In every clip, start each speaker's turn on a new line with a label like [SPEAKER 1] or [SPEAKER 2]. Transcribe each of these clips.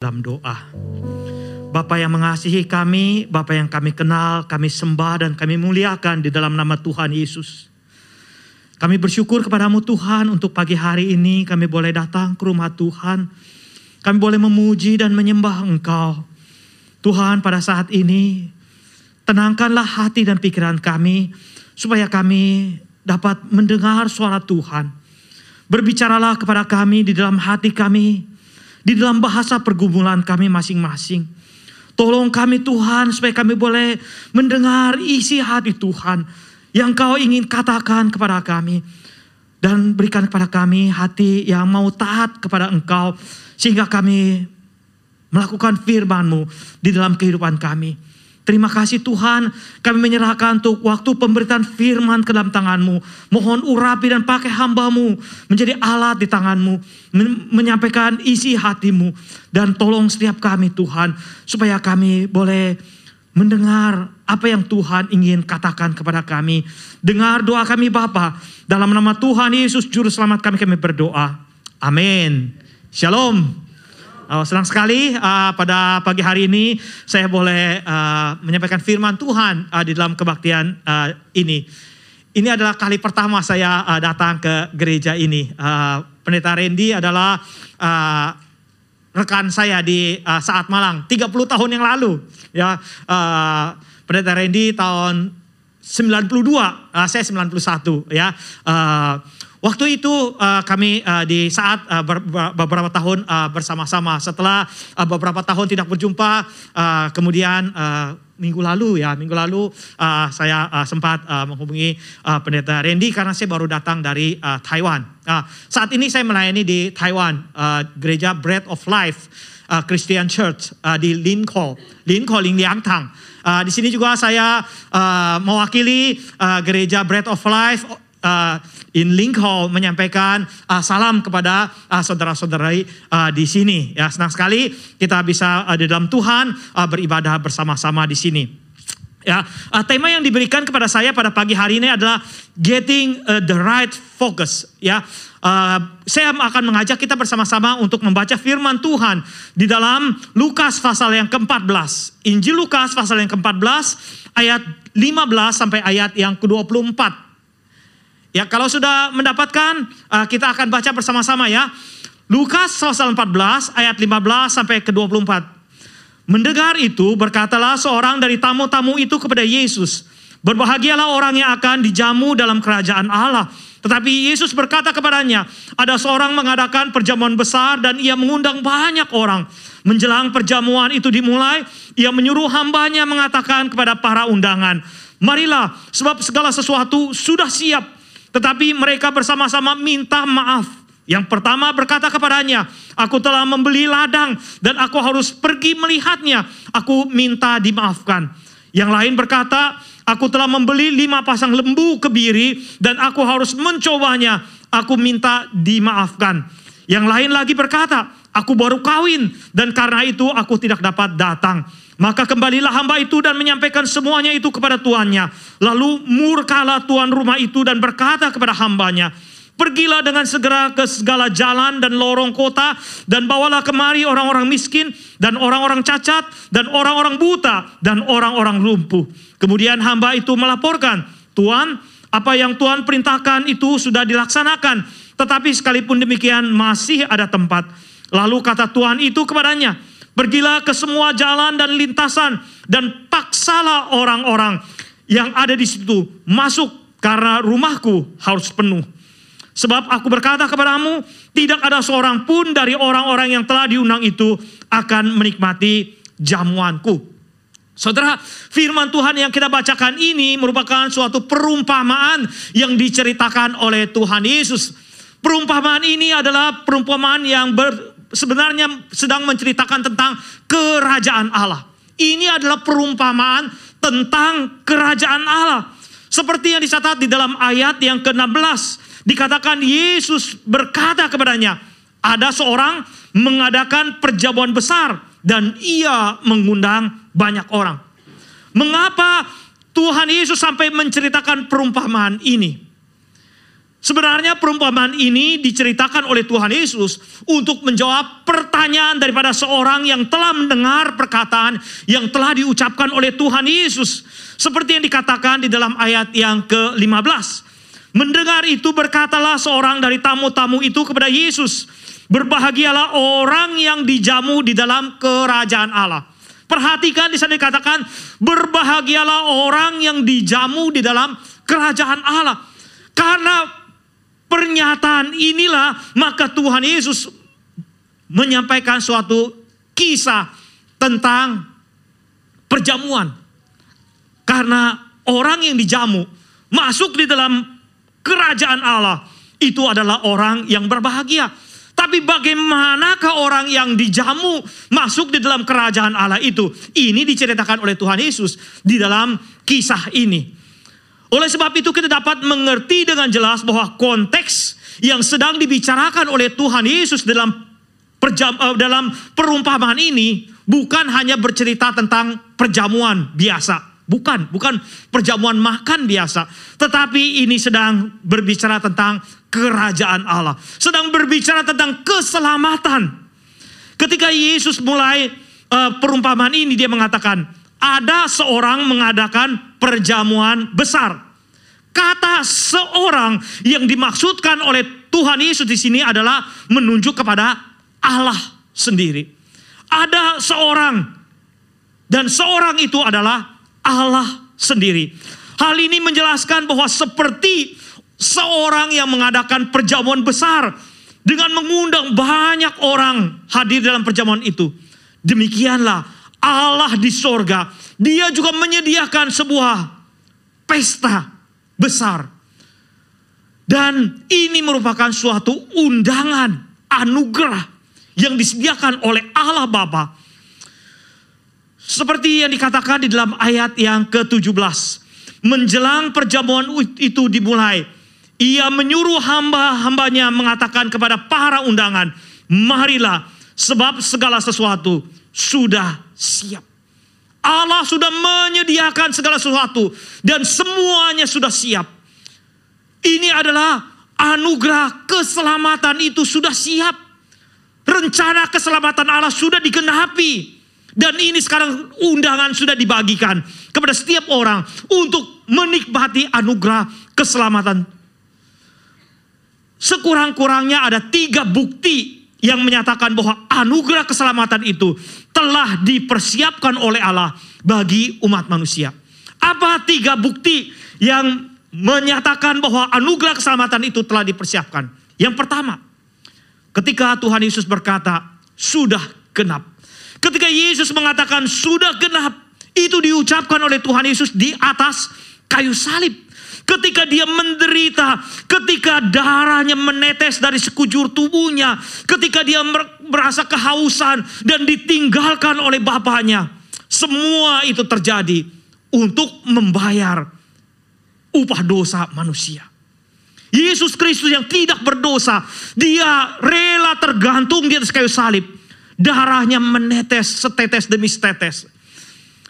[SPEAKER 1] dalam doa. Bapa yang mengasihi kami, Bapa yang kami kenal, kami sembah dan kami muliakan di dalam nama Tuhan Yesus. Kami bersyukur kepadamu Tuhan untuk pagi hari ini kami boleh datang ke rumah Tuhan. Kami boleh memuji dan menyembah Engkau. Tuhan pada saat ini tenangkanlah hati dan pikiran kami supaya kami dapat mendengar suara Tuhan. Berbicaralah kepada kami di dalam hati kami, di dalam bahasa pergumulan kami masing-masing. Tolong kami Tuhan supaya kami boleh mendengar isi hati Tuhan yang kau ingin katakan kepada kami. Dan berikan kepada kami hati yang mau taat kepada engkau. Sehingga kami melakukan firman-Mu di dalam kehidupan kami. Terima kasih Tuhan, kami menyerahkan untuk waktu pemberitaan firman ke dalam tangan-Mu. Mohon urapi dan pakai hamba-Mu menjadi alat di tangan-Mu. Menyampaikan isi hatimu. Dan tolong setiap kami Tuhan, supaya kami boleh mendengar apa yang Tuhan ingin katakan kepada kami. Dengar doa kami Bapa Dalam nama Tuhan Yesus Juru Selamat kami kami berdoa. Amin. Shalom. Oh, senang sekali uh, pada pagi hari ini saya boleh uh, menyampaikan firman Tuhan uh, di dalam kebaktian uh, ini. Ini adalah kali pertama saya uh, datang ke gereja ini. Uh, Pendeta Randy adalah uh, rekan saya di uh, saat Malang 30 tahun yang lalu. Ya, uh, Pendeta Randy tahun 92, uh, saya 91 ya. Uh, Waktu itu uh, kami uh, di saat uh, ber, beberapa tahun uh, bersama-sama setelah uh, beberapa tahun tidak berjumpa uh, kemudian uh, minggu lalu ya minggu lalu uh, saya uh, sempat uh, menghubungi uh, pendeta Randy karena saya baru datang dari uh, Taiwan. Uh, saat ini saya melayani di Taiwan uh, gereja Bread of Life uh, Christian Church uh, di Linko, Linko Lingliangtang. Uh, di sini juga saya uh, mewakili uh, gereja Bread of Life uh, in Lincoln menyampaikan uh, salam kepada uh, saudara-saudari uh, di sini. Ya, senang sekali kita bisa uh, di dalam Tuhan uh, beribadah bersama-sama di sini. Ya, uh, tema yang diberikan kepada saya pada pagi hari ini adalah getting uh, the right focus. Ya, uh, saya akan mengajak kita bersama-sama untuk membaca Firman Tuhan di dalam Lukas pasal yang ke-14. Injil Lukas pasal yang ke-14 ayat 15 sampai ayat yang ke-24. Ya kalau sudah mendapatkan uh, kita akan baca bersama-sama ya. Lukas pasal 14 ayat 15 sampai ke 24. Mendengar itu berkatalah seorang dari tamu-tamu itu kepada Yesus. Berbahagialah orang yang akan dijamu dalam kerajaan Allah. Tetapi Yesus berkata kepadanya, ada seorang mengadakan perjamuan besar dan ia mengundang banyak orang. Menjelang perjamuan itu dimulai, ia menyuruh hambanya mengatakan kepada para undangan, Marilah, sebab segala sesuatu sudah siap tetapi mereka bersama-sama minta maaf. Yang pertama berkata kepadanya, aku telah membeli ladang dan aku harus pergi melihatnya. Aku minta dimaafkan. Yang lain berkata, aku telah membeli lima pasang lembu kebiri dan aku harus mencobanya. Aku minta dimaafkan. Yang lain lagi berkata, aku baru kawin dan karena itu aku tidak dapat datang. Maka kembalilah hamba itu dan menyampaikan semuanya itu kepada tuannya. Lalu murkalah tuan rumah itu dan berkata kepada hambanya, Pergilah dengan segera ke segala jalan dan lorong kota dan bawalah kemari orang-orang miskin dan orang-orang cacat dan orang-orang buta dan orang-orang lumpuh. Kemudian hamba itu melaporkan, Tuan, apa yang Tuhan perintahkan itu sudah dilaksanakan. Tetapi sekalipun demikian masih ada tempat. Lalu kata Tuhan itu kepadanya, Pergilah ke semua jalan dan lintasan dan paksalah orang-orang yang ada di situ masuk karena rumahku harus penuh. Sebab aku berkata kepadamu, tidak ada seorang pun dari orang-orang yang telah diundang itu akan menikmati jamuanku. Saudara, firman Tuhan yang kita bacakan ini merupakan suatu perumpamaan yang diceritakan oleh Tuhan Yesus. Perumpamaan ini adalah perumpamaan yang ber, sebenarnya sedang menceritakan tentang kerajaan Allah. Ini adalah perumpamaan tentang kerajaan Allah. Seperti yang dicatat di dalam ayat yang ke-16. Dikatakan Yesus berkata kepadanya, ada seorang mengadakan perjamuan besar dan ia mengundang banyak orang. Mengapa Tuhan Yesus sampai menceritakan perumpamaan ini? Sebenarnya perumpamaan ini diceritakan oleh Tuhan Yesus untuk menjawab pertanyaan daripada seorang yang telah mendengar perkataan yang telah diucapkan oleh Tuhan Yesus. Seperti yang dikatakan di dalam ayat yang ke-15. Mendengar itu berkatalah seorang dari tamu-tamu itu kepada Yesus. Berbahagialah orang yang dijamu di dalam kerajaan Allah. Perhatikan di sana dikatakan berbahagialah orang yang dijamu di dalam kerajaan Allah. Karena pernyataan inilah maka Tuhan Yesus menyampaikan suatu kisah tentang perjamuan. Karena orang yang dijamu masuk di dalam kerajaan Allah itu adalah orang yang berbahagia. Tapi bagaimanakah orang yang dijamu masuk di dalam kerajaan Allah itu? Ini diceritakan oleh Tuhan Yesus di dalam kisah ini. Oleh sebab itu kita dapat mengerti dengan jelas bahwa konteks yang sedang dibicarakan oleh Tuhan Yesus dalam perjam, uh, dalam perumpamaan ini bukan hanya bercerita tentang perjamuan biasa. Bukan, bukan perjamuan makan biasa. Tetapi ini sedang berbicara tentang kerajaan Allah. Sedang berbicara tentang keselamatan. Ketika Yesus mulai uh, perumpamaan ini dia mengatakan, ada seorang mengadakan perjamuan besar. Kata seorang yang dimaksudkan oleh Tuhan Yesus di sini adalah menunjuk kepada Allah sendiri. Ada seorang dan seorang itu adalah Allah sendiri. Hal ini menjelaskan bahwa seperti seorang yang mengadakan perjamuan besar dengan mengundang banyak orang hadir dalam perjamuan itu. Demikianlah Allah di sorga. Dia juga menyediakan sebuah pesta besar. Dan ini merupakan suatu undangan, anugerah yang disediakan oleh Allah Bapa. Seperti yang dikatakan di dalam ayat yang ke-17. Menjelang perjamuan itu dimulai, ia menyuruh hamba-hambanya mengatakan kepada para undangan, marilah sebab segala sesuatu sudah siap. Allah sudah menyediakan segala sesuatu dan semuanya sudah siap. Ini adalah anugerah keselamatan itu sudah siap. Rencana keselamatan Allah sudah digenapi. Dan ini sekarang undangan sudah dibagikan kepada setiap orang untuk menikmati anugerah keselamatan. Sekurang-kurangnya ada tiga bukti yang menyatakan bahwa anugerah keselamatan itu telah dipersiapkan oleh Allah bagi umat manusia. Apa tiga bukti yang menyatakan bahwa anugerah keselamatan itu telah dipersiapkan? Yang pertama, ketika Tuhan Yesus berkata, "Sudah genap." Ketika Yesus mengatakan sudah genap, itu diucapkan oleh Tuhan Yesus di atas kayu salib. Ketika dia menderita, ketika darahnya menetes dari sekujur tubuhnya, ketika dia merasa kehausan dan ditinggalkan oleh bapaknya. Semua itu terjadi untuk membayar upah dosa manusia. Yesus Kristus yang tidak berdosa, dia rela tergantung di atas kayu salib. Darahnya menetes setetes demi setetes.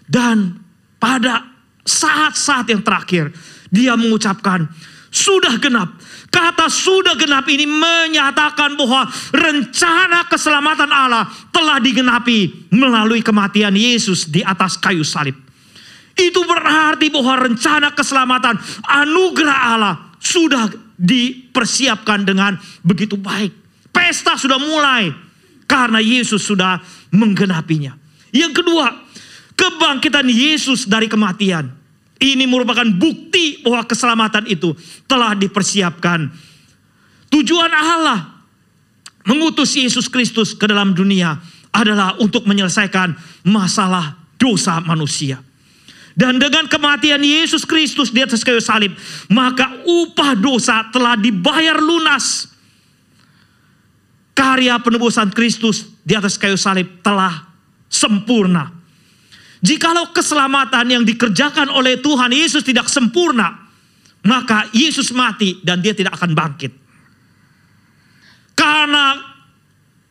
[SPEAKER 1] Dan pada saat-saat yang terakhir, dia mengucapkan, sudah genap. Kata sudah genap ini menyatakan bahwa rencana keselamatan Allah telah digenapi melalui kematian Yesus di atas kayu salib. Itu berarti bahwa rencana keselamatan anugerah Allah sudah dipersiapkan dengan begitu baik. Pesta sudah mulai karena Yesus sudah menggenapinya. Yang kedua, kebangkitan Yesus dari kematian. Ini merupakan bukti bahwa keselamatan itu telah dipersiapkan. Tujuan Allah mengutus Yesus Kristus ke dalam dunia adalah untuk menyelesaikan masalah dosa manusia. Dan dengan kematian Yesus Kristus di atas kayu salib, maka upah dosa telah dibayar lunas. Karya penebusan Kristus di atas kayu salib telah sempurna. Jikalau keselamatan yang dikerjakan oleh Tuhan Yesus tidak sempurna, maka Yesus mati dan dia tidak akan bangkit. Karena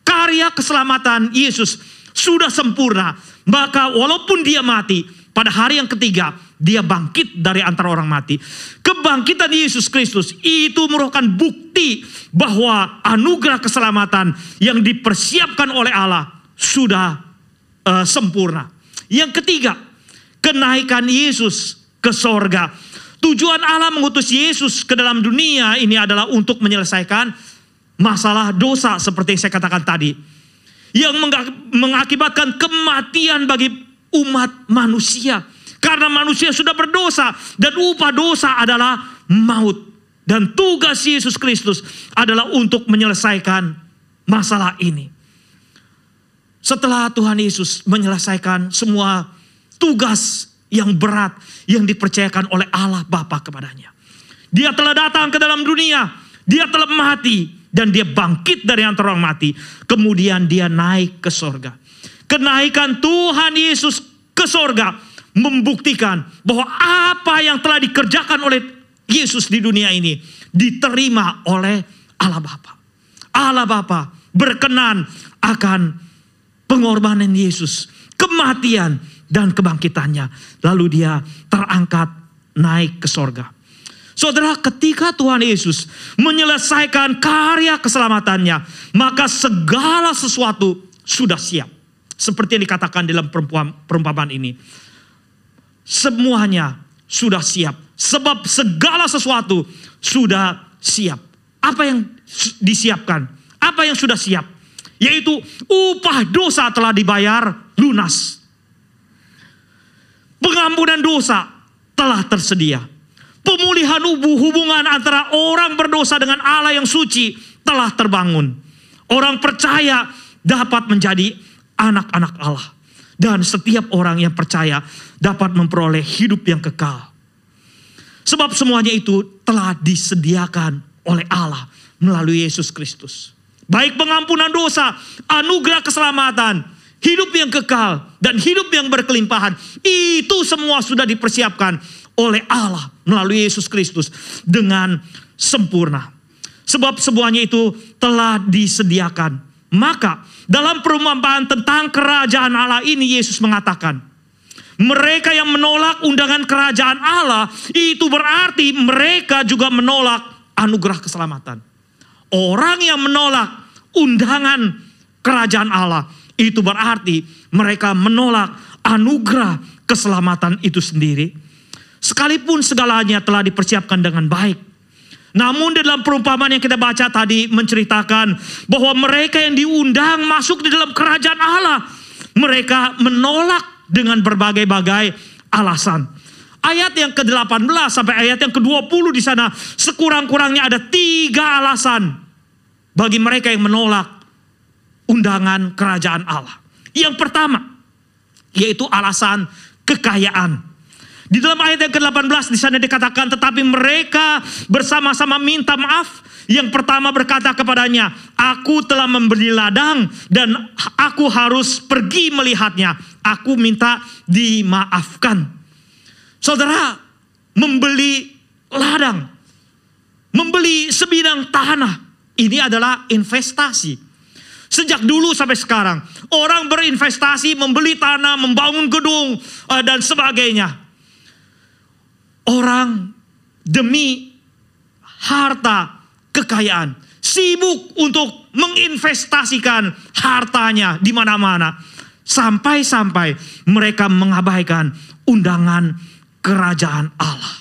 [SPEAKER 1] karya keselamatan Yesus sudah sempurna, maka walaupun dia mati, pada hari yang ketiga dia bangkit dari antara orang mati. Kebangkitan Yesus Kristus itu merupakan bukti bahwa anugerah keselamatan yang dipersiapkan oleh Allah sudah uh, sempurna. Yang ketiga, kenaikan Yesus ke sorga. Tujuan Allah mengutus Yesus ke dalam dunia ini adalah untuk menyelesaikan masalah dosa seperti yang saya katakan tadi. Yang mengakibatkan kematian bagi umat manusia. Karena manusia sudah berdosa dan upah dosa adalah maut. Dan tugas Yesus Kristus adalah untuk menyelesaikan masalah ini. Setelah Tuhan Yesus menyelesaikan semua tugas yang berat yang dipercayakan oleh Allah Bapa kepadanya. Dia telah datang ke dalam dunia, dia telah mati dan dia bangkit dari antara orang mati. Kemudian dia naik ke sorga. Kenaikan Tuhan Yesus ke sorga membuktikan bahwa apa yang telah dikerjakan oleh Yesus di dunia ini diterima oleh Allah Bapa. Allah Bapa berkenan akan pengorbanan Yesus, kematian dan kebangkitannya. Lalu dia terangkat naik ke sorga. Saudara, ketika Tuhan Yesus menyelesaikan karya keselamatannya, maka segala sesuatu sudah siap. Seperti yang dikatakan dalam perumpamaan ini. Semuanya sudah siap. Sebab segala sesuatu sudah siap. Apa yang disiapkan? Apa yang sudah siap? Yaitu upah dosa telah dibayar lunas Pengampunan dosa telah tersedia. Pemulihan hubungan antara orang berdosa dengan Allah yang suci telah terbangun. Orang percaya dapat menjadi anak-anak Allah. Dan setiap orang yang percaya dapat memperoleh hidup yang kekal. Sebab semuanya itu telah disediakan oleh Allah melalui Yesus Kristus. Baik pengampunan dosa, anugerah keselamatan, hidup yang kekal, dan hidup yang berkelimpahan. Itu semua sudah dipersiapkan oleh Allah melalui Yesus Kristus dengan sempurna. Sebab semuanya itu telah disediakan. Maka dalam perumpamaan tentang kerajaan Allah ini Yesus mengatakan, mereka yang menolak undangan kerajaan Allah itu berarti mereka juga menolak anugerah keselamatan. Orang yang menolak undangan kerajaan Allah itu berarti mereka menolak anugerah keselamatan itu sendiri. Sekalipun segalanya telah dipersiapkan dengan baik. Namun di dalam perumpamaan yang kita baca tadi menceritakan bahwa mereka yang diundang masuk di dalam kerajaan Allah. Mereka menolak dengan berbagai-bagai alasan. Ayat yang ke-18 sampai ayat yang ke-20 di sana sekurang-kurangnya ada tiga alasan bagi mereka yang menolak undangan kerajaan Allah. Yang pertama, yaitu alasan kekayaan. Di dalam ayat yang ke-18 di sana dikatakan tetapi mereka bersama-sama minta maaf. Yang pertama berkata kepadanya, "Aku telah membeli ladang dan aku harus pergi melihatnya. Aku minta dimaafkan." Saudara, membeli ladang, membeli sebidang tanah, ini adalah investasi. Sejak dulu sampai sekarang, orang berinvestasi, membeli tanah, membangun gedung, uh, dan sebagainya. Orang demi harta kekayaan, sibuk untuk menginvestasikan hartanya di mana-mana. Sampai-sampai mereka mengabaikan undangan kerajaan Allah.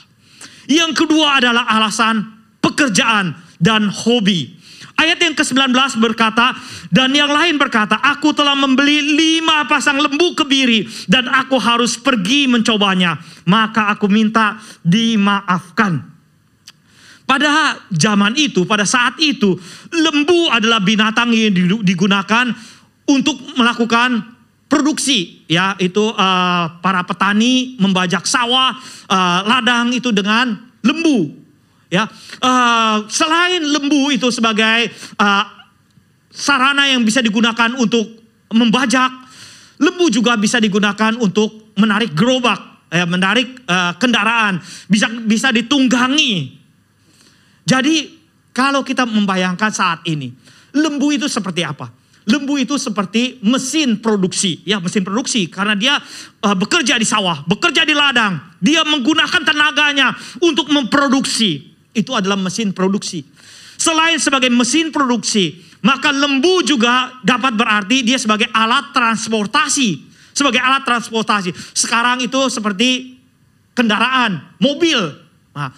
[SPEAKER 1] Yang kedua adalah alasan pekerjaan dan hobi. Ayat yang ke-19 berkata, dan yang lain berkata, aku telah membeli lima pasang lembu kebiri dan aku harus pergi mencobanya. Maka aku minta dimaafkan. Pada zaman itu, pada saat itu, lembu adalah binatang yang digunakan untuk melakukan produksi. Ya, itu uh, para petani membajak sawah, uh, ladang itu dengan lembu. Ya, uh, selain lembu itu sebagai uh, sarana yang bisa digunakan untuk membajak, lembu juga bisa digunakan untuk menarik gerobak, ya, menarik uh, kendaraan, bisa bisa ditunggangi. Jadi kalau kita membayangkan saat ini, lembu itu seperti apa? lembu itu seperti mesin produksi, ya mesin produksi karena dia uh, bekerja di sawah, bekerja di ladang, dia menggunakan tenaganya untuk memproduksi. Itu adalah mesin produksi. Selain sebagai mesin produksi, maka lembu juga dapat berarti dia sebagai alat transportasi, sebagai alat transportasi. Sekarang itu seperti kendaraan, mobil. Nah,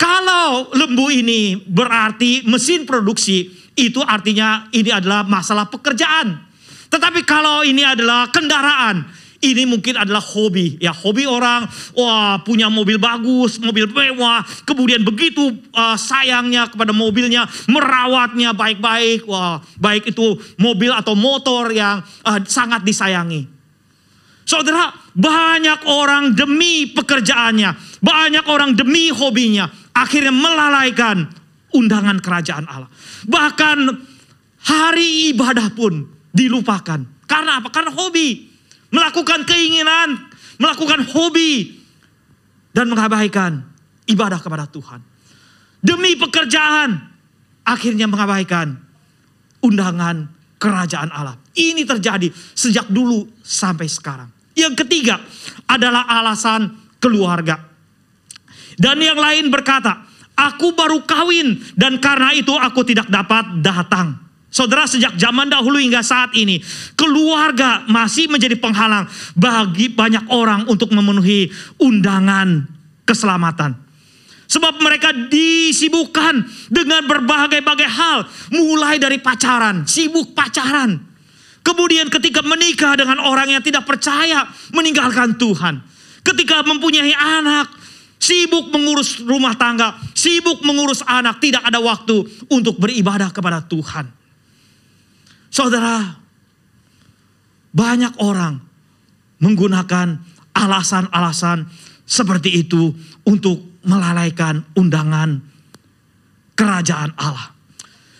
[SPEAKER 1] kalau lembu ini berarti mesin produksi, itu artinya ini adalah masalah pekerjaan. Tetapi kalau ini adalah kendaraan, ini mungkin adalah hobi. Ya, hobi orang, wah punya mobil bagus, mobil mewah, kemudian begitu uh, sayangnya kepada mobilnya, merawatnya baik-baik. Wah, baik itu mobil atau motor yang uh, sangat disayangi. Saudara, banyak orang demi pekerjaannya, banyak orang demi hobinya, akhirnya melalaikan undangan kerajaan Allah. Bahkan hari ibadah pun dilupakan. Karena apa? Karena hobi. Melakukan keinginan, melakukan hobi. Dan mengabaikan ibadah kepada Tuhan. Demi pekerjaan, akhirnya mengabaikan undangan kerajaan Allah. Ini terjadi sejak dulu sampai sekarang. Yang ketiga adalah alasan keluarga. Dan yang lain berkata, aku baru kawin dan karena itu aku tidak dapat datang. Saudara sejak zaman dahulu hingga saat ini keluarga masih menjadi penghalang bagi banyak orang untuk memenuhi undangan keselamatan. Sebab mereka disibukkan dengan berbagai-bagai hal. Mulai dari pacaran, sibuk pacaran. Kemudian ketika menikah dengan orang yang tidak percaya, meninggalkan Tuhan. Ketika mempunyai anak, sibuk mengurus rumah tangga, sibuk mengurus anak, tidak ada waktu untuk beribadah kepada Tuhan. Saudara, banyak orang menggunakan alasan-alasan seperti itu untuk melalaikan undangan kerajaan Allah.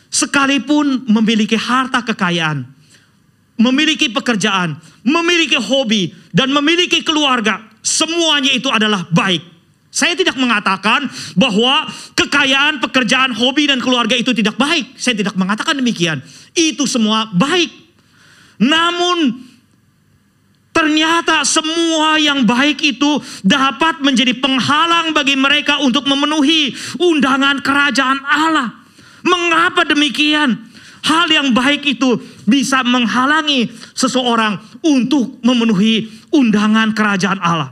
[SPEAKER 1] Sekalipun memiliki harta kekayaan, memiliki pekerjaan, memiliki hobi, dan memiliki keluarga, semuanya itu adalah baik. Saya tidak mengatakan bahwa kekayaan, pekerjaan, hobi, dan keluarga itu tidak baik. Saya tidak mengatakan demikian. Itu semua baik. Namun ternyata semua yang baik itu dapat menjadi penghalang bagi mereka untuk memenuhi undangan kerajaan Allah. Mengapa demikian? Hal yang baik itu bisa menghalangi seseorang untuk memenuhi undangan kerajaan Allah.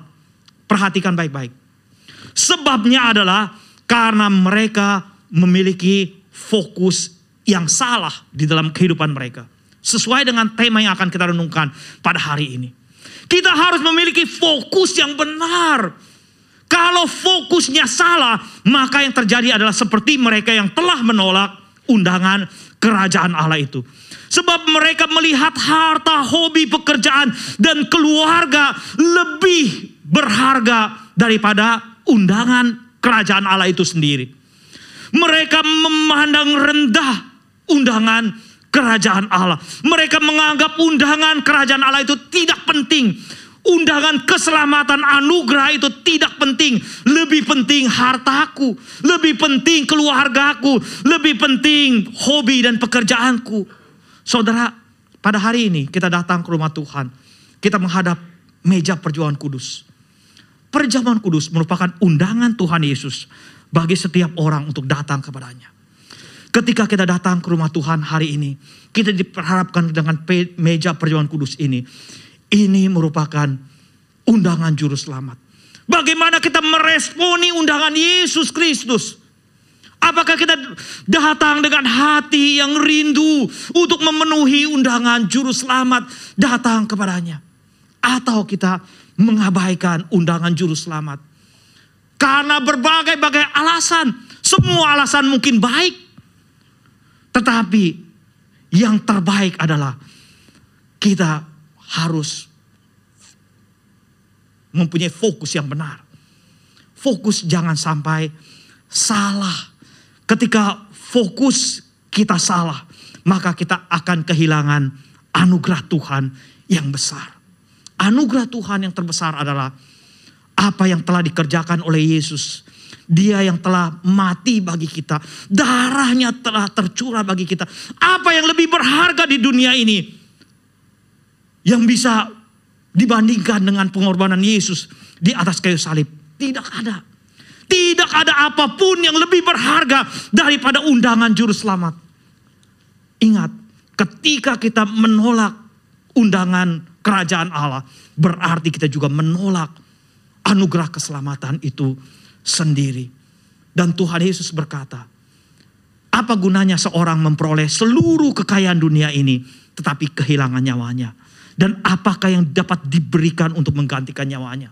[SPEAKER 1] Perhatikan baik-baik. Sebabnya adalah karena mereka memiliki fokus yang salah di dalam kehidupan mereka. Sesuai dengan tema yang akan kita renungkan pada hari ini. Kita harus memiliki fokus yang benar. Kalau fokusnya salah, maka yang terjadi adalah seperti mereka yang telah menolak undangan kerajaan Allah itu. Sebab mereka melihat harta, hobi, pekerjaan, dan keluarga lebih berharga daripada undangan kerajaan Allah itu sendiri. Mereka memandang rendah undangan kerajaan Allah. Mereka menganggap undangan kerajaan Allah itu tidak penting. Undangan keselamatan anugerah itu tidak penting. Lebih penting hartaku. Lebih penting keluargaku. Lebih penting hobi dan pekerjaanku. Saudara, pada hari ini kita datang ke rumah Tuhan. Kita menghadap meja perjuangan kudus. Perjamuan kudus merupakan undangan Tuhan Yesus bagi setiap orang untuk datang kepadanya. Ketika kita datang ke rumah Tuhan hari ini, kita diperharapkan dengan meja perjamuan kudus ini. Ini merupakan undangan juru selamat. Bagaimana kita meresponi undangan Yesus Kristus? Apakah kita datang dengan hati yang rindu untuk memenuhi undangan juru selamat datang kepadanya? Atau kita mengabaikan undangan juru selamat. Karena berbagai-bagai alasan, semua alasan mungkin baik. Tetapi yang terbaik adalah kita harus mempunyai fokus yang benar. Fokus jangan sampai salah. Ketika fokus kita salah, maka kita akan kehilangan anugerah Tuhan yang besar. Anugerah Tuhan yang terbesar adalah apa yang telah dikerjakan oleh Yesus Dia yang telah mati bagi kita. Darahnya telah tercurah bagi kita. Apa yang lebih berharga di dunia ini? Yang bisa dibandingkan dengan pengorbanan Yesus di atas kayu salib. Tidak ada. Tidak ada apa pun yang lebih berharga daripada undangan juru selamat. Ingat, ketika kita menolak undangan kerajaan Allah, berarti kita juga menolak anugerah keselamatan itu sendiri. Dan Tuhan Yesus berkata, apa gunanya seorang memperoleh seluruh kekayaan dunia ini tetapi kehilangan nyawanya? Dan apakah yang dapat diberikan untuk menggantikan nyawanya?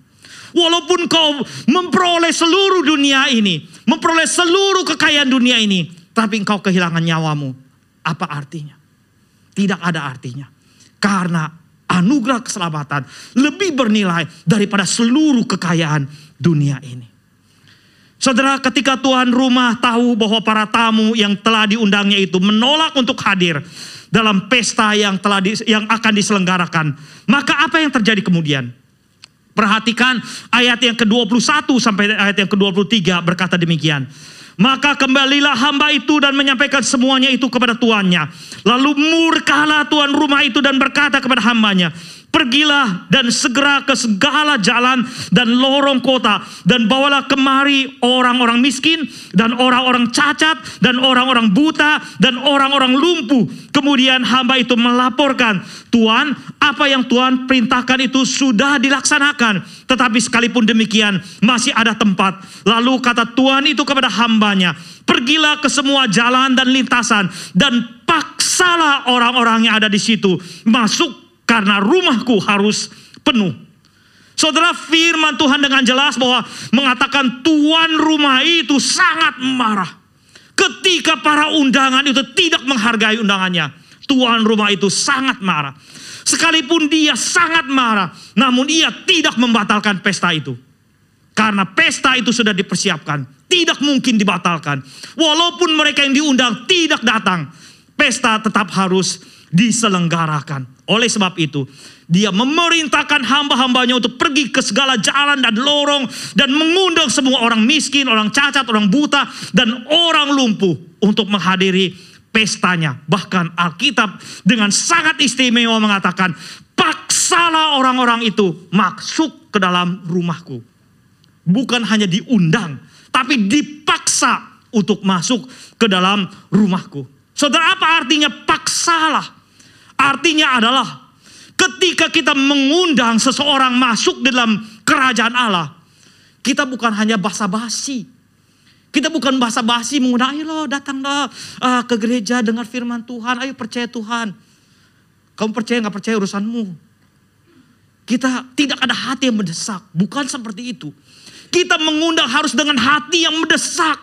[SPEAKER 1] Walaupun kau memperoleh seluruh dunia ini, memperoleh seluruh kekayaan dunia ini, tapi engkau kehilangan nyawamu, apa artinya? Tidak ada artinya. Karena anugerah keselamatan lebih bernilai daripada seluruh kekayaan dunia ini. Saudara, ketika tuan rumah tahu bahwa para tamu yang telah diundangnya itu menolak untuk hadir dalam pesta yang telah di, yang akan diselenggarakan, maka apa yang terjadi kemudian? Perhatikan ayat yang ke-21 sampai ayat yang ke-23 berkata demikian. Maka kembalilah hamba itu dan menyampaikan semuanya itu kepada tuannya. Lalu murkalah tuan rumah itu dan berkata kepada hambanya, Pergilah dan segera ke segala jalan dan lorong kota dan bawalah kemari orang-orang miskin dan orang-orang cacat dan orang-orang buta dan orang-orang lumpuh. Kemudian hamba itu melaporkan, Tuhan, apa yang Tuhan perintahkan itu sudah dilaksanakan. Tetapi sekalipun demikian masih ada tempat. Lalu kata Tuhan itu kepada hambanya, pergilah ke semua jalan dan lintasan dan paksalah orang-orang yang ada di situ masuk karena rumahku harus penuh. Saudara firman Tuhan dengan jelas bahwa mengatakan tuan rumah itu sangat marah. Ketika para undangan itu tidak menghargai undangannya. Tuan rumah itu sangat marah. Sekalipun dia sangat marah, namun ia tidak membatalkan pesta itu. Karena pesta itu sudah dipersiapkan, tidak mungkin dibatalkan. Walaupun mereka yang diundang tidak datang, pesta tetap harus diselenggarakan. Oleh sebab itu, dia memerintahkan hamba-hambanya untuk pergi ke segala jalan dan lorong dan mengundang semua orang miskin, orang cacat, orang buta, dan orang lumpuh untuk menghadiri pestanya. Bahkan Alkitab dengan sangat istimewa mengatakan, paksalah orang-orang itu masuk ke dalam rumahku. Bukan hanya diundang, tapi dipaksa untuk masuk ke dalam rumahku. Saudara apa artinya paksalah? Artinya adalah ketika kita mengundang seseorang masuk dalam kerajaan Allah, kita bukan hanya basa-basi. Kita bukan basa-basi mengundang, ayo lo datanglah uh, ke gereja dengar firman Tuhan, ayo percaya Tuhan. Kamu percaya nggak percaya urusanmu. Kita tidak ada hati yang mendesak, bukan seperti itu. Kita mengundang harus dengan hati yang mendesak.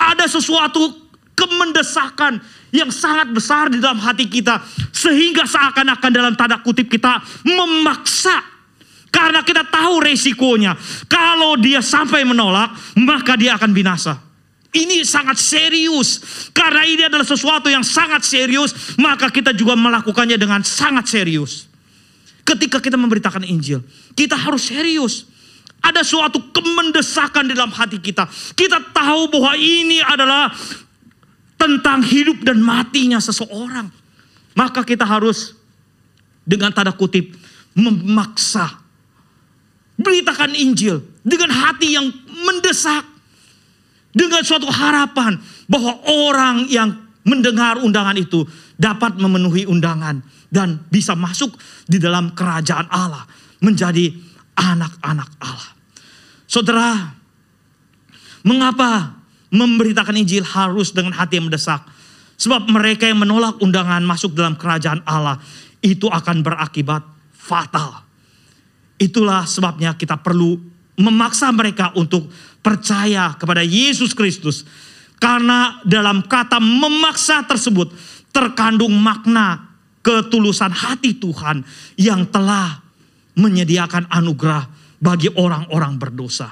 [SPEAKER 1] Ada sesuatu kemendesakan yang sangat besar di dalam hati kita sehingga seakan-akan dalam tanda kutip kita memaksa. Karena kita tahu resikonya. Kalau dia sampai menolak maka dia akan binasa. Ini sangat serius. Karena ini adalah sesuatu yang sangat serius maka kita juga melakukannya dengan sangat serius. Ketika kita memberitakan Injil kita harus serius. Ada suatu kemendesakan dalam hati kita. Kita tahu bahwa ini adalah tentang hidup dan matinya seseorang. Maka kita harus dengan tanda kutip memaksa. Beritakan Injil dengan hati yang mendesak. Dengan suatu harapan bahwa orang yang mendengar undangan itu dapat memenuhi undangan dan bisa masuk di dalam kerajaan Allah menjadi anak-anak Allah. Saudara, mengapa memberitakan Injil harus dengan hati yang mendesak. Sebab mereka yang menolak undangan masuk dalam kerajaan Allah itu akan berakibat fatal. Itulah sebabnya kita perlu memaksa mereka untuk percaya kepada Yesus Kristus. Karena dalam kata memaksa tersebut terkandung makna ketulusan hati Tuhan yang telah menyediakan anugerah bagi orang-orang berdosa.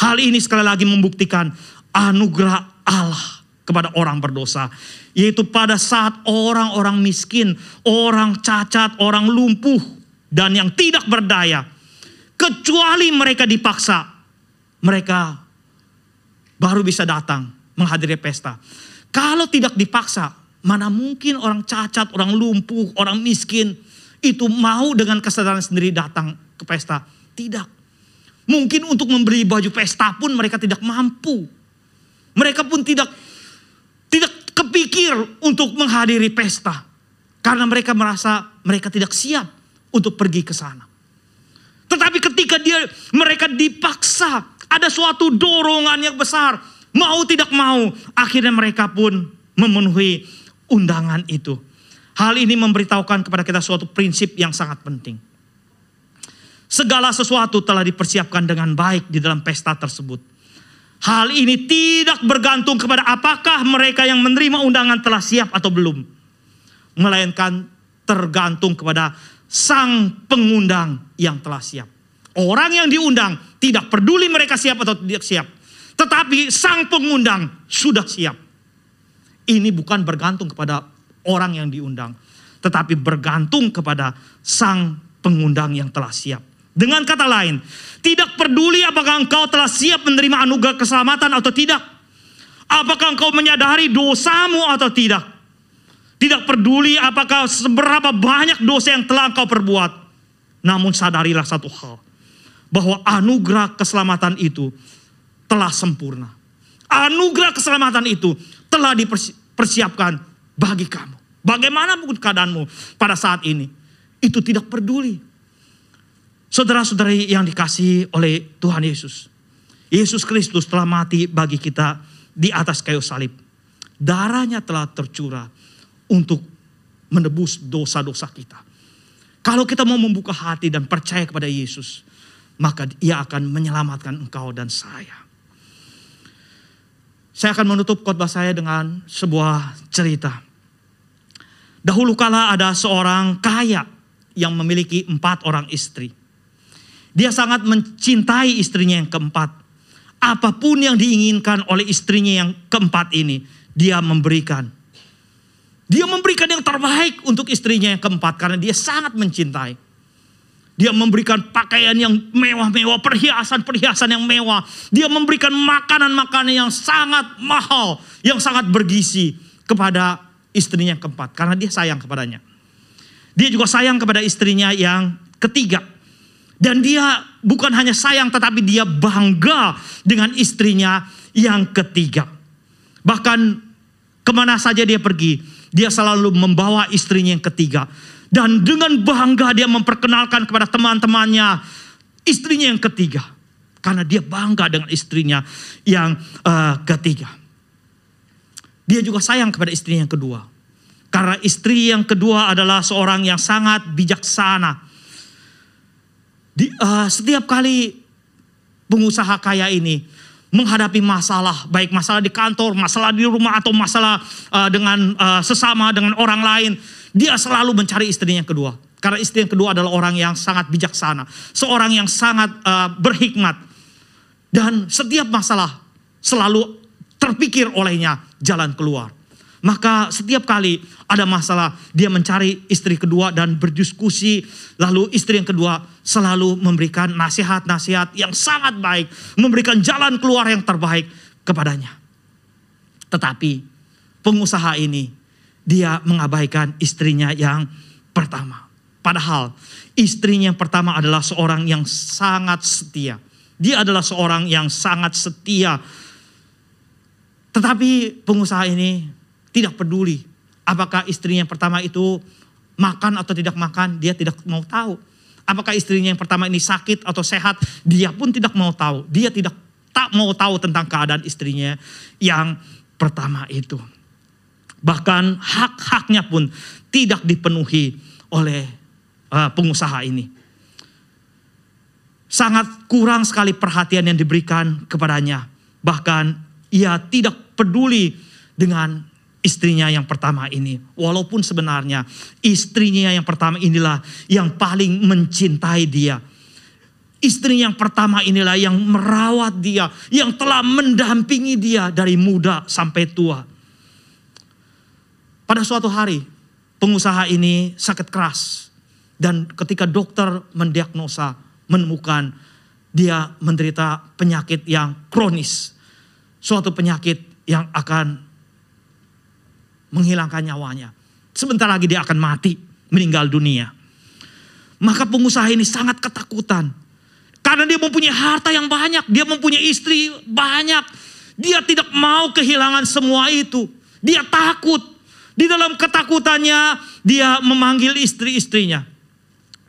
[SPEAKER 1] Hal ini sekali lagi membuktikan anugerah Allah kepada orang berdosa. Yaitu pada saat orang-orang miskin, orang cacat, orang lumpuh, dan yang tidak berdaya. Kecuali mereka dipaksa, mereka baru bisa datang menghadiri pesta. Kalau tidak dipaksa, mana mungkin orang cacat, orang lumpuh, orang miskin itu mau dengan kesadaran sendiri datang ke pesta? Tidak. Mungkin untuk membeli baju pesta pun mereka tidak mampu. Mereka pun tidak tidak kepikir untuk menghadiri pesta. Karena mereka merasa mereka tidak siap untuk pergi ke sana. Tetapi ketika dia mereka dipaksa, ada suatu dorongan yang besar, mau tidak mau, akhirnya mereka pun memenuhi undangan itu. Hal ini memberitahukan kepada kita suatu prinsip yang sangat penting. Segala sesuatu telah dipersiapkan dengan baik di dalam pesta tersebut. Hal ini tidak bergantung kepada apakah mereka yang menerima undangan telah siap atau belum. Melainkan tergantung kepada sang pengundang yang telah siap. Orang yang diundang tidak peduli mereka siap atau tidak siap. Tetapi sang pengundang sudah siap. Ini bukan bergantung kepada orang yang diundang. Tetapi bergantung kepada sang pengundang yang telah siap. Dengan kata lain, tidak peduli apakah engkau telah siap menerima anugerah keselamatan atau tidak. Apakah engkau menyadari dosamu atau tidak. Tidak peduli apakah seberapa banyak dosa yang telah engkau perbuat. Namun sadarilah satu hal. Bahwa anugerah keselamatan itu telah sempurna. Anugerah keselamatan itu telah dipersiapkan bagi kamu. Bagaimana keadaanmu pada saat ini. Itu tidak peduli Saudara-saudari yang dikasih oleh Tuhan Yesus. Yesus Kristus telah mati bagi kita di atas kayu salib. Darahnya telah tercurah untuk menebus dosa-dosa kita. Kalau kita mau membuka hati dan percaya kepada Yesus, maka ia akan menyelamatkan engkau dan saya. Saya akan menutup khotbah saya dengan sebuah cerita. Dahulu kala ada seorang kaya yang memiliki empat orang istri. Dia sangat mencintai istrinya yang keempat. Apa pun yang diinginkan oleh istrinya yang keempat ini, dia memberikan. Dia memberikan yang terbaik untuk istrinya yang keempat karena dia sangat mencintai. Dia memberikan pakaian yang mewah-mewah, perhiasan-perhiasan yang mewah. Dia memberikan makanan-makanan yang sangat mahal, yang sangat bergizi kepada istrinya yang keempat karena dia sayang kepadanya. Dia juga sayang kepada istrinya yang ketiga dan dia bukan hanya sayang tetapi dia bangga dengan istrinya yang ketiga. Bahkan ke mana saja dia pergi, dia selalu membawa istrinya yang ketiga. Dan dengan bangga dia memperkenalkan kepada teman-temannya istrinya yang ketiga. Karena dia bangga dengan istrinya yang uh, ketiga. Dia juga sayang kepada istrinya yang kedua. Karena istri yang kedua adalah seorang yang sangat bijaksana di, uh, setiap kali pengusaha kaya ini menghadapi masalah, baik masalah di kantor, masalah di rumah atau masalah uh, dengan uh, sesama dengan orang lain, dia selalu mencari istrinya yang kedua. Karena istri yang kedua adalah orang yang sangat bijaksana, seorang yang sangat uh, berhikmat, dan setiap masalah selalu terpikir olehnya jalan keluar. Maka setiap kali ada masalah, dia mencari istri kedua dan berdiskusi. Lalu istri yang kedua selalu memberikan nasihat-nasihat yang sangat baik. Memberikan jalan keluar yang terbaik kepadanya. Tetapi pengusaha ini, dia mengabaikan istrinya yang pertama. Padahal istrinya yang pertama adalah seorang yang sangat setia. Dia adalah seorang yang sangat setia. Tetapi pengusaha ini tidak peduli apakah istrinya yang pertama itu makan atau tidak makan, dia tidak mau tahu. Apakah istrinya yang pertama ini sakit atau sehat, dia pun tidak mau tahu. Dia tidak tak mau tahu tentang keadaan istrinya yang pertama itu. Bahkan hak-haknya pun tidak dipenuhi oleh uh, pengusaha ini. Sangat kurang sekali perhatian yang diberikan kepadanya. Bahkan ia tidak peduli dengan istrinya yang pertama ini. Walaupun sebenarnya istrinya yang pertama inilah yang paling mencintai dia. Istri yang pertama inilah yang merawat dia, yang telah mendampingi dia dari muda sampai tua. Pada suatu hari, pengusaha ini sakit keras. Dan ketika dokter mendiagnosa, menemukan dia menderita penyakit yang kronis. suatu penyakit yang akan menghilangkan nyawanya. Sebentar lagi dia akan mati, meninggal dunia. Maka pengusaha ini sangat ketakutan. Karena dia mempunyai harta yang banyak, dia mempunyai istri banyak. Dia tidak mau kehilangan semua itu. Dia takut. Di dalam ketakutannya, dia memanggil istri-istrinya.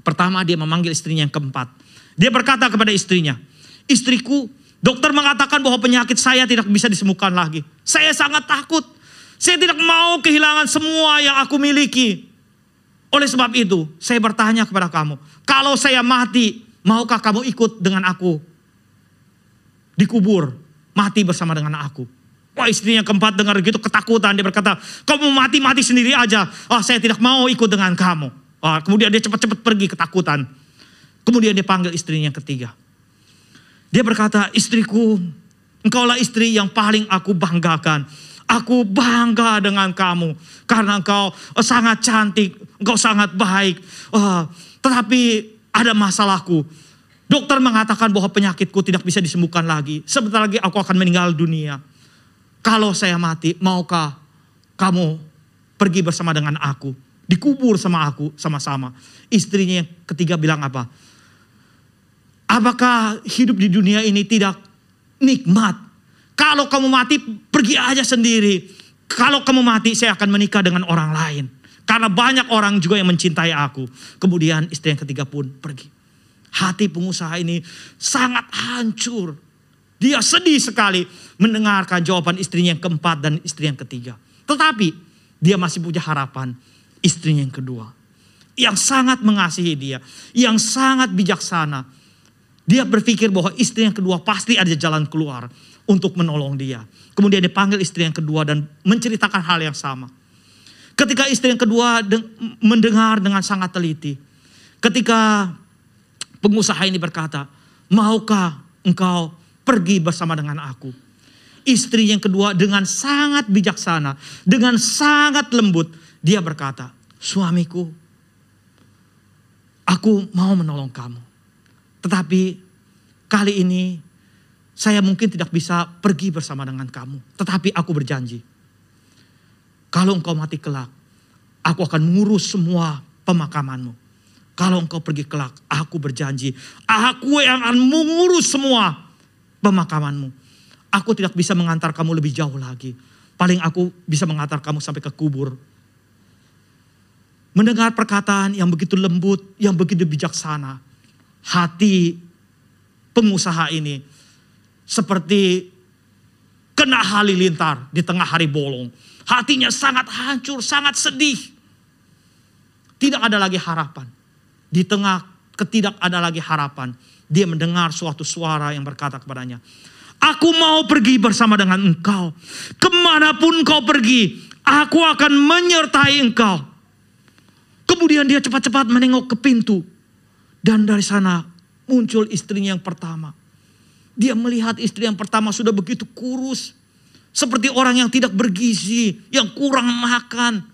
[SPEAKER 1] Pertama, dia memanggil istrinya yang keempat. Dia berkata kepada istrinya, "Istriku, dokter mengatakan bahwa penyakit saya tidak bisa disembuhkan lagi. Saya sangat takut. Saya tidak mau kehilangan semua yang aku miliki. Oleh sebab itu, saya bertanya kepada kamu, kalau saya mati, maukah kamu ikut dengan aku dikubur, mati bersama dengan aku?" Wah istrinya keempat dengar gitu ketakutan. Dia berkata, kamu mati-mati sendiri aja. Oh saya tidak mau ikut dengan kamu. Oh, kemudian dia cepat-cepat pergi ketakutan. Kemudian dia panggil istrinya yang ketiga. Dia berkata, istriku, engkaulah istri yang paling aku banggakan. Aku bangga dengan kamu. Karena engkau sangat cantik, engkau sangat baik. Oh, tetapi ada masalahku. Dokter mengatakan bahwa penyakitku tidak bisa disembuhkan lagi. Sebentar lagi aku akan meninggal dunia. Kalau saya mati, maukah kamu pergi bersama dengan aku? Dikubur sama aku sama-sama. Istrinya yang ketiga bilang apa? Apakah hidup di dunia ini tidak nikmat? Kalau kamu mati, pergi aja sendiri. Kalau kamu mati, saya akan menikah dengan orang lain. Karena banyak orang juga yang mencintai aku. Kemudian istri yang ketiga pun pergi. Hati pengusaha ini sangat hancur. Dia sedih sekali mendengarkan jawaban istrinya yang keempat dan istri yang ketiga. Tetapi dia masih punya harapan istrinya yang kedua. Yang sangat mengasihi dia. Yang sangat bijaksana. Dia berpikir bahwa istri yang kedua pasti ada jalan keluar untuk menolong dia. Kemudian dipanggil istri yang kedua dan menceritakan hal yang sama. Ketika istri yang kedua mendengar dengan sangat teliti. Ketika pengusaha ini berkata, maukah engkau pergi bersama dengan aku. Istri yang kedua dengan sangat bijaksana, dengan sangat lembut, dia berkata, suamiku, aku mau menolong kamu. Tetapi kali ini saya mungkin tidak bisa pergi bersama dengan kamu. Tetapi aku berjanji, kalau engkau mati kelak, aku akan mengurus semua pemakamanmu. Kalau engkau pergi kelak, aku berjanji, aku yang akan mengurus semua pemakamanmu. Aku tidak bisa mengantar kamu lebih jauh lagi. Paling aku bisa mengantar kamu sampai ke kubur. Mendengar perkataan yang begitu lembut, yang begitu bijaksana. Hati pengusaha ini seperti kena halilintar di tengah hari bolong. Hatinya sangat hancur, sangat sedih. Tidak ada lagi harapan. Di tengah ketidak ada lagi harapan dia mendengar suatu suara yang berkata kepadanya, Aku mau pergi bersama dengan engkau. Ke mana pun kau pergi, aku akan menyertai engkau. Kemudian dia cepat-cepat menengok ke pintu. Dan dari sana muncul istrinya yang pertama. Dia melihat istri yang pertama sudah begitu kurus. Seperti orang yang tidak bergizi, yang kurang makan.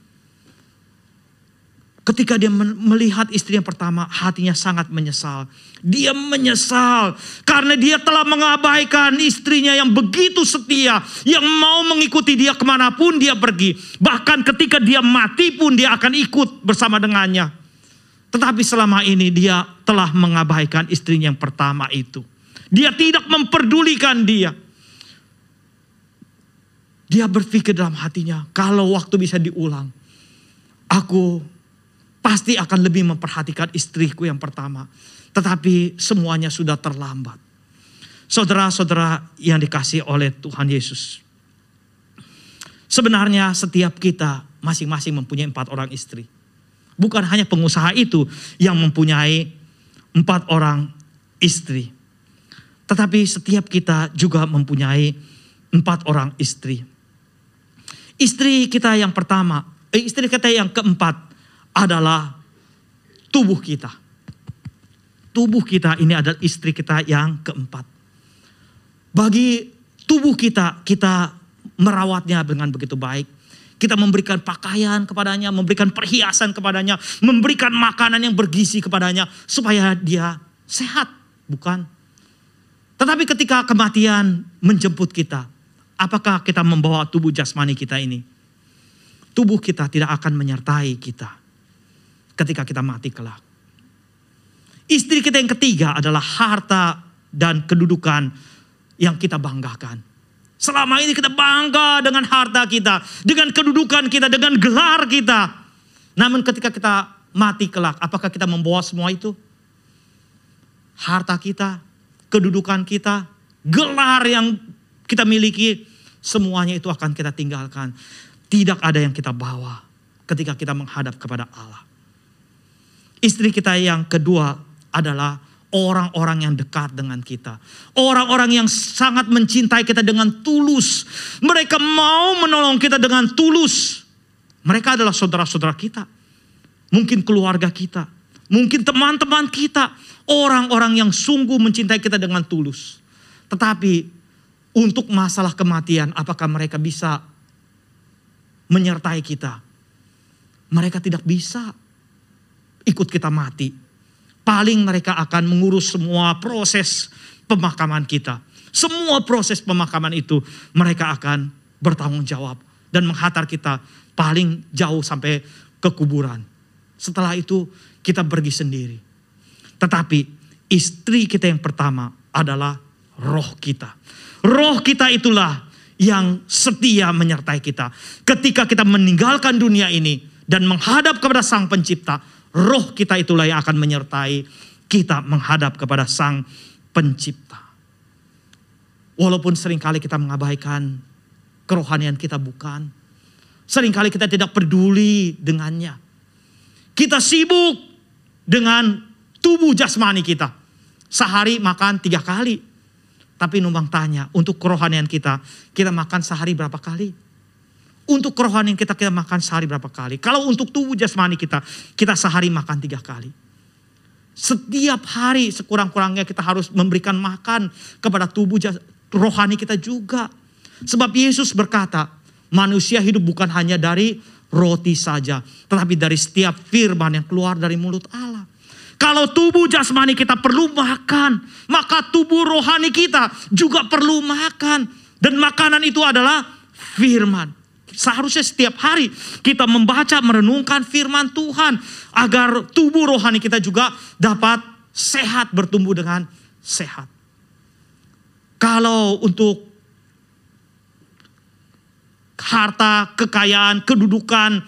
[SPEAKER 1] Ketika dia melihat istri yang pertama, hatinya sangat menyesal. Dia menyesal karena dia telah mengabaikan istrinya yang begitu setia, yang mau mengikuti dia ke mana pun dia pergi. Bahkan ketika dia mati pun dia akan ikut bersama dengannya. Tetapi selama ini dia telah mengabaikan istrinya yang pertama itu. Dia tidak memperdulikan dia. Dia berpikir dalam hatinya, kalau waktu bisa diulang, aku pasti akan lebih memperhatikan istriku yang pertama. Tetapi semuanya sudah terlambat. Saudara-saudara yang dikasih oleh Tuhan Yesus. Sebenarnya setiap kita masing-masing mempunyai empat orang istri. Bukan hanya pengusaha itu yang mempunyai empat orang istri. Tetapi setiap kita juga mempunyai empat orang istri. Istri kita yang pertama, eh, istri kita yang keempat adalah tubuh kita. Tubuh kita ini adalah istri kita yang keempat. Bagi tubuh kita, kita merawatnya dengan begitu baik. Kita memberikan pakaian kepadanya, memberikan perhiasan kepadanya, memberikan makanan yang bergizi kepadanya supaya dia sehat, bukan? Tetapi ketika kematian menjemput kita, apakah kita membawa tubuh jasmani kita ini? Tubuh kita tidak akan menyertai kita ketika kita mati kelak. Istri kita yang ketiga adalah harta dan kedudukan yang kita banggakan. Selama ini kita bangga dengan harta kita, dengan kedudukan kita, dengan gelar kita. Namun ketika kita mati kelak, apakah kita membawa semua itu? Harta kita, kedudukan kita, gelar yang kita miliki, semuanya itu akan kita tinggalkan. Tidak ada yang kita bawa ketika kita menghadap kepada Allah. Istri kita yang kedua adalah orang-orang yang dekat dengan kita. Orang-orang yang sangat mencintai kita dengan tulus. Mereka mau menolong kita dengan tulus. Mereka adalah saudara-saudara kita. Mungkin keluarga kita. Mungkin teman-teman kita. Orang-orang yang sungguh mencintai kita dengan tulus. Tetapi untuk masalah kematian apakah mereka bisa menyertai kita? Mereka tidak bisa ikut kita mati paling mereka akan mengurus semua proses pemakaman kita. Semua proses pemakaman itu mereka akan bertanggung jawab dan menghantar kita paling jauh sampai ke kuburan. Setelah itu kita pergi sendiri. Tetapi istri kita yang pertama adalah roh kita. Roh kita itulah yang setia menyertai kita. Ketika kita meninggalkan dunia ini dan menghadap kepada Sang Pencipta, roh kita itulah yang akan menyertai kita menghadap kepada Sang Pencipta. Walaupun sering kali kita mengabaikan kerohanian kita bukan. Seringkali kita tidak peduli dengannya. Kita sibuk dengan tubuh jasmani kita. Sehari makan tiga kali. Tapi numpang tanya, untuk kerohanian kita, kita makan sehari berapa kali? Untuk kerohanian kita, kita makan sehari berapa kali. Kalau untuk tubuh jasmani kita, kita sehari makan tiga kali. Setiap hari sekurang-kurangnya kita harus memberikan makan kepada tubuh rohani kita juga. Sebab Yesus berkata, manusia hidup bukan hanya dari roti saja. Tetapi dari setiap firman yang keluar dari mulut Allah. Kalau tubuh jasmani kita perlu makan, maka tubuh rohani kita juga perlu makan. Dan makanan itu adalah firman. Seharusnya setiap hari kita membaca, merenungkan firman Tuhan. Agar tubuh rohani kita juga dapat sehat, bertumbuh dengan sehat. Kalau untuk harta, kekayaan, kedudukan,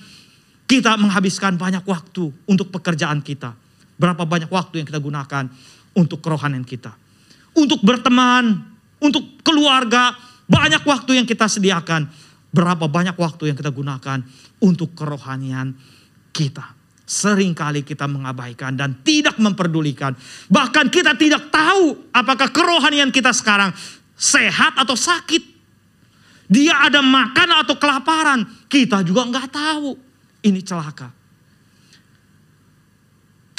[SPEAKER 1] kita menghabiskan banyak waktu untuk pekerjaan kita. Berapa banyak waktu yang kita gunakan untuk kerohanian kita. Untuk berteman, untuk keluarga, banyak waktu yang kita sediakan Berapa banyak waktu yang kita gunakan untuk kerohanian kita. Seringkali kita mengabaikan dan tidak memperdulikan. Bahkan kita tidak tahu apakah kerohanian kita sekarang sehat atau sakit. Dia ada makan atau kelaparan. Kita juga nggak tahu. Ini celaka.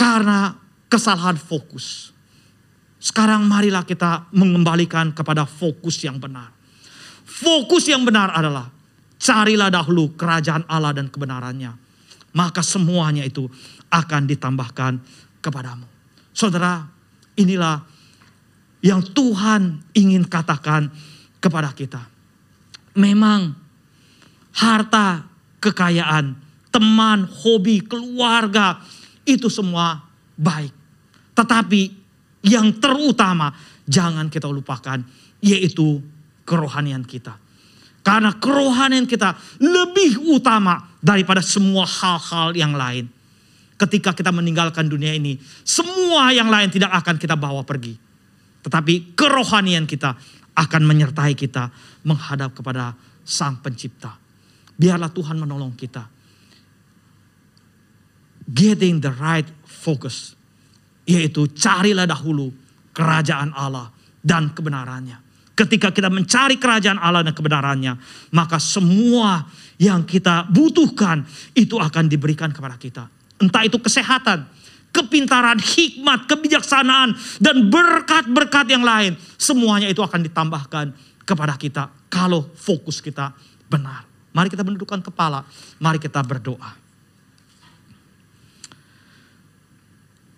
[SPEAKER 1] Karena kesalahan fokus. Sekarang marilah kita mengembalikan kepada fokus yang benar. Fokus yang benar adalah Carilah dahulu kerajaan Allah dan kebenarannya. Maka semuanya itu akan ditambahkan kepadamu. Saudara, inilah yang Tuhan ingin katakan kepada kita. Memang harta, kekayaan, teman, hobi, keluarga, itu semua baik. Tetapi yang terutama jangan kita lupakan yaitu kerohanian kita. Karena kerohanian kita lebih utama daripada semua hal-hal yang lain. Ketika kita meninggalkan dunia ini, semua yang lain tidak akan kita bawa pergi. Tetapi kerohanian kita akan menyertai kita menghadap kepada Sang Pencipta. Biarlah Tuhan menolong kita. Getting the right focus. Yaitu carilah dahulu kerajaan Allah dan kebenarannya Ketika kita mencari kerajaan Allah dan kebenarannya, maka semua yang kita butuhkan itu akan diberikan kepada kita. Entah itu kesehatan, kepintaran, hikmat, kebijaksanaan, dan berkat-berkat yang lain. Semuanya itu akan ditambahkan kepada kita kalau fokus kita benar. Mari kita mendudukkan kepala, mari kita berdoa.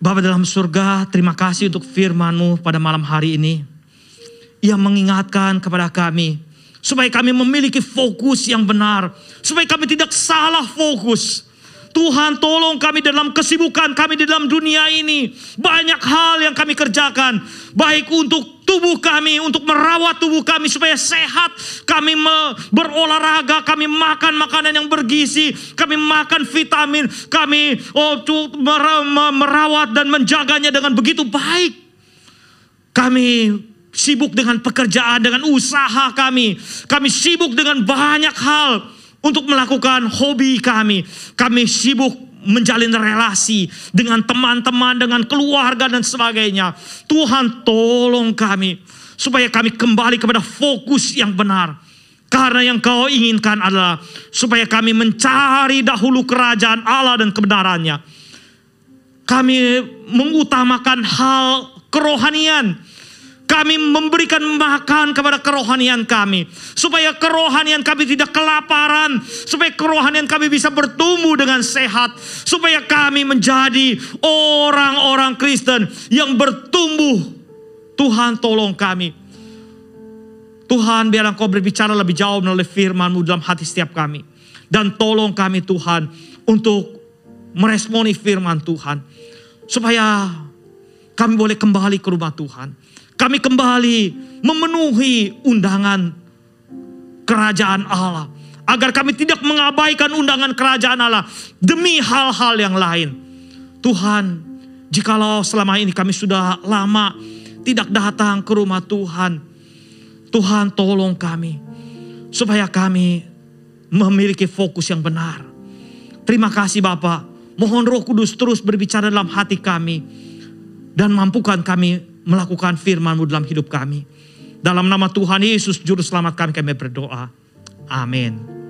[SPEAKER 1] Bapak dalam surga, terima kasih untuk firman-Mu pada malam hari ini yang mengingatkan kepada kami Supaya kami memiliki fokus yang benar. Supaya kami tidak salah fokus. Tuhan tolong kami dalam kesibukan kami di dalam dunia ini. Banyak hal yang kami kerjakan. Baik untuk tubuh kami, untuk merawat tubuh kami supaya sehat. Kami berolahraga, kami makan makanan yang bergizi. Kami makan vitamin, kami oh, merawat dan menjaganya dengan begitu baik. Kami sibuk dengan pekerjaan, dengan usaha kami. Kami sibuk dengan banyak hal untuk melakukan hobi kami. Kami sibuk menjalin relasi dengan teman-teman, dengan keluarga dan sebagainya. Tuhan tolong kami supaya kami kembali kepada fokus yang benar. Karena yang kau inginkan adalah supaya kami mencari dahulu kerajaan Allah dan kebenarannya. Kami mengutamakan hal kerohanian kami memberikan makan kepada kerohanian kami. Supaya kerohanian kami tidak kelaparan. Supaya kerohanian kami bisa bertumbuh dengan sehat. Supaya kami menjadi orang-orang Kristen yang bertumbuh. Tuhan tolong kami. Tuhan biar engkau berbicara lebih jauh melalui firmanmu dalam hati setiap kami. Dan tolong kami Tuhan untuk meresponi firman Tuhan. Supaya kami boleh kembali ke rumah Tuhan kami kembali memenuhi undangan kerajaan Allah. Agar kami tidak mengabaikan undangan kerajaan Allah demi hal-hal yang lain. Tuhan, jikalau selama ini kami sudah lama tidak datang ke rumah Tuhan. Tuhan tolong kami. Supaya kami memiliki fokus yang benar. Terima kasih Bapak. Mohon roh kudus terus berbicara dalam hati kami. Dan mampukan kami melakukan firman-Mu dalam hidup kami. Dalam nama Tuhan Yesus Juru Selamat kami kami berdoa. Amin.